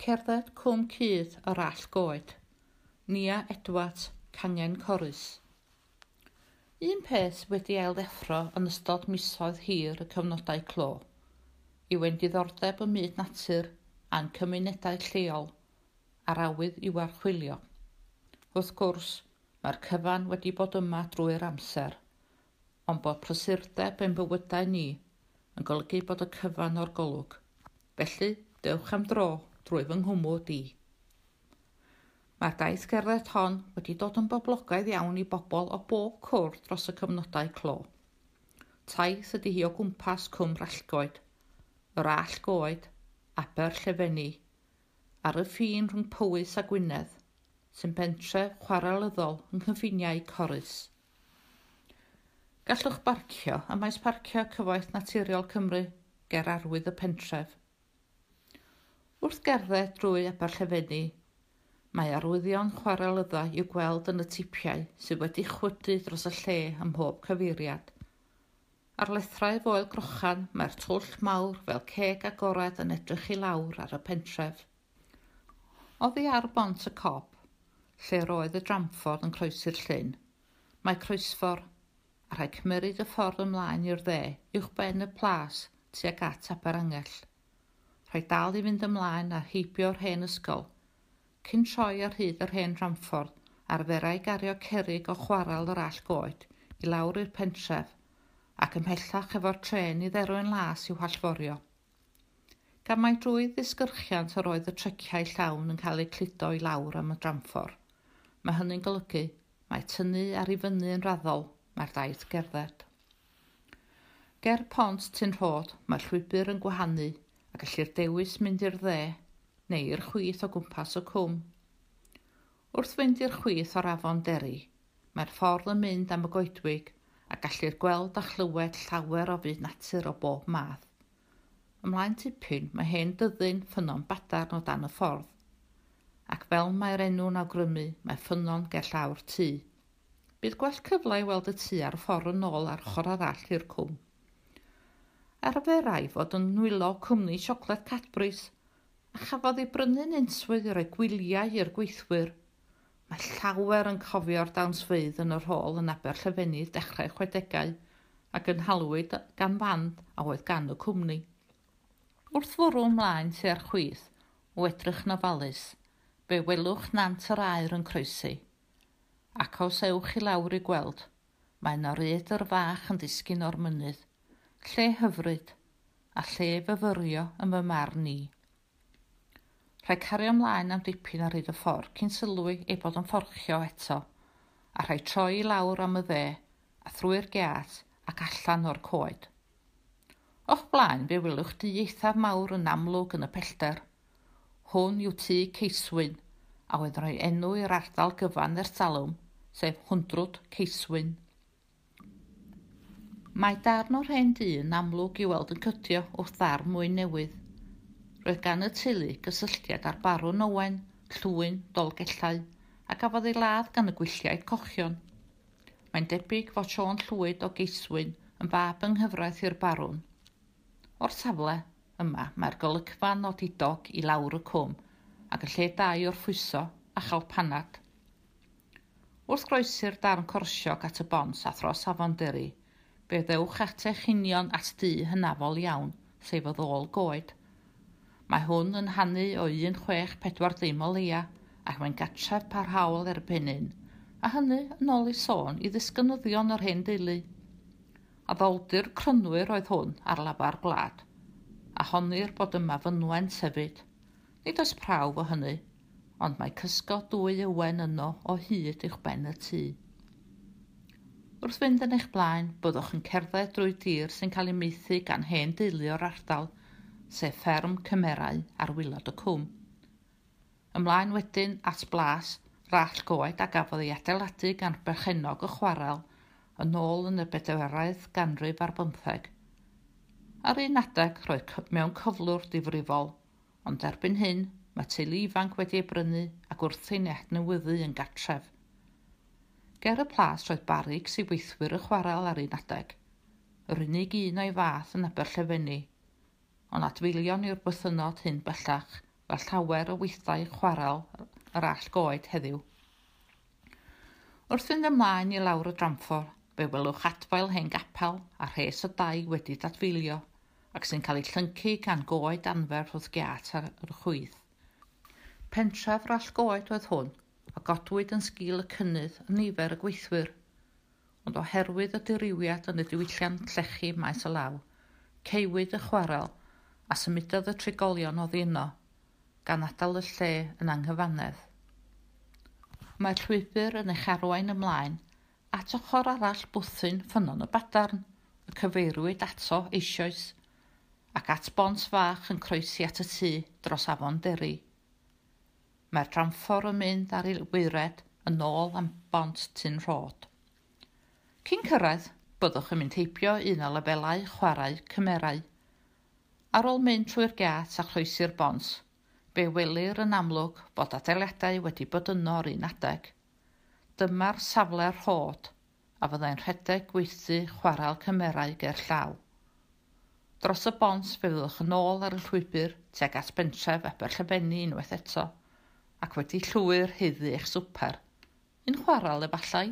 Cerdded cwm cydd yr all goed. Nia Edwards, Cangen Corys. Un peth wedi eildeffro yn ystod misoedd hir y cyfnodau clo yw ein diddordeb ym myd natur a'n cymunedau lleol ar awydd i'w archwilio. Wrth gwrs, mae'r cyfan wedi bod yma drwy'r amser, ond bod prysurdeb ein bywydau ni yn golygu bod y cyfan o'r golwg. Felly, dewch am dro drwy fy nghwmw di. Mae'r daith gerdded hon wedi dod yn boblogaidd iawn i bobl o bob cwrdd dros y cyfnodau clo. Taith ydy hi o gwmpas cwm rallgoed, yr all goed, aber llefenni, ar y ffin rhwng Powys a Gwynedd, sy'n bentre chwarelyddol yng nghyffiniau Corys. Gallwch barcio y maes parcio cyfoeth naturiol Cymru ger arwydd y pentref. Wrth gerdded drwy Aberllefenni, mae arwyddion chwarelydda i'w gweld yn y tipiau sydd wedi chwydu dros y lle ym mhob cyfeiriad. Ar lethrau foel grochan mae'r twll mawr fel ceg agored yn edrych i lawr ar y pentref. Oddi ar bont y cop, lle roedd y dramffordd yn croesi'r llyn, mae croesfor a rhaid cymryd y ffordd ymlaen i'r dde uwch ben y plas tuag at Aberangell rhaid dal i fynd ymlaen a heibio'r hen ysgol, cyn troi ar hyd yr hen ramffordd arferai gario cerig o chwarael yr all goed i lawr i'r pentref ac ymhellach efo'r tren i dderwyn las i'w hallforio. Gan mai drwy ddisgyrchiant yr oedd y treciau llawn yn cael eu cludo i lawr am y dramffor, mae hynny'n golygu mae tynnu ar i fyny yn raddol mae'r daith gerdded. Ger pont tyn rhod, mae llwybr yn gwahanu a gellir dewis mynd i'r dde neu i'r chwith o gwmpas y cwm. Wrth fynd i'r chwith o'r afon deri, mae'r ffordd yn mynd am y goedwig a gallir gweld a chlywed llawer o fyd natur o bob math. Ymlaen tipyn mae hen dyddyn ffynon badarn o dan y ffordd, ac fel mae'r enw'n awgrymu mae ffynon ger llawr tŷ. Bydd gwell cyfle i weld y tŷ ar y ffordd yn ôl ar ochr arall i'r cwm arferai fod yn nwylo cwmni siocled Cadbrys, a chafodd ei brynu'n unswydd i roi gwyliau i'r gweithwyr. Mae llawer yn cofio'r dawnsfeidd yn yr hôl yn aber llefennu dechrau chwedegau ac yn halwyd gan fand a oedd gan y cwmni. Wrth fwrw ymlaen tua'r chwith, o edrych nofalus, be welwch nant yr air yn croesi. Ac os ewch i lawr i gweld, mae na ryd yr fach yn disgyn o'r mynydd lle hyfryd a lle fyfyrio ym fy marn ni. Rhaid cario ymlaen am dipyn ar hyd y ffordd cyn sylwi ei bod yn fforchio eto, a rhaid troi i lawr am y dde a thrwy'r giat ac allan o'r coed. O'ch blaen fe wylwch di eithaf mawr yn amlwg yn y pellter. Hwn yw tŷ Ceiswyn, a oedd rhoi enw i'r ardal gyfan ers talwm, sef Hwndrwd Ceiswyn Mae darn o'r hen dyn amlwg i weld yn cydio wrth ddar mwy newydd. Roedd gan y teulu gysylltiad ar barwn Owen, llwyn, dolgellau, a gafodd ei ladd gan y gwylliau cochion. Mae'n debyg fod Sion Llwyd o Geiswyn yn fab yng nghyfraith i'r barwn. O'r safle, yma mae'r golygfa nodidog i lawr y cwm ac y lle dau o'r ffwyso a chalpanad. Wrth groesi'r darn corsiog at y bons a thros afon dyri, fe ddewch at eich union at dŷ hynafol iawn, sef o ddôl goed. Mae hwn yn hannu o 1.640 ddim o leia, ac mae'n gatref parhaol erbyn hyn, a hynny yn ôl i sôn i ddisgynyddion yr hen deulu. A ddoldir crynwyr oedd hwn ar lafar gwlad, a honir bod yma fynwen sefyd. Nid oes prawf o hynny, ond mae cysgo dwy ywen yno o hyd i'ch ben y tŷ. Wrth fynd yn eich blaen, byddwch yn cerdded drwy dir sy'n cael ei meithi gan hen deulu o'r ardal, sef fferm cymerau ar wylod y cwm. Ymlaen wedyn at blas, rall goed a gafodd ei adeiladu gan berchenog y chwarel yn ôl yn y bedwaredd ganrif ar bymtheg. Ar un adeg roedd mewn cyflwr difrifol, ond erbyn hyn mae teulu ifanc wedi ei brynu ac wrth ei newyddu yn gatref – Ger y plas roedd barig sy'n weithwyr y chwarel ar un adeg. Yr unig un o'i fath yn aber llefenni. Ond adfeilion i'r bythynod hyn bellach fel llawer o weithdau chwarel yr all goed heddiw. Wrth fynd ymlaen i lawr y dramffor, fe welwch adfail hen gapel a rhes o dau wedi dadfeilio ac sy'n cael ei llyncu gan goed anferth wrth giat ar y chwydd. Pentref rall goed oedd hwn, a godwyd yn sgil y cynnydd yn nifer y gweithwyr. Ond oherwydd y diriwiad yn y diwylliant llechi maes y law, ceiwyd y chwarel a symudodd y trigolion oddi yno, gan adael y lle yn anghyfanedd. Mae'r llwybr yn eich arwain ymlaen at ochr arall bwthyn ffynon y badarn, y cyfeirwyd ato eisoes, ac at bont fach yn croesi at y tŷ dros afon deri. Mae'r tramffor yn mynd ar ei wired yn ôl am bont tyn rhod. Cyn cyrraedd, byddwch yn mynd heibio un o lefelau chwarae cymerau. Ar ôl mynd trwy'r gat a chroesi'r bont, be welir yn amlwg bod adeiladau wedi bod yno o'r un adeg. Dyma'r safle'r rhod a fyddai'n rhedeg gweithu chwarael cymerau ger llaw. Dros y bont fe fyddwch yn ôl ar y llwybr tuag at bentref Aberllefenni unwaith eto ac wedi llwyr hyddu eich swper. Un chwarael efallai.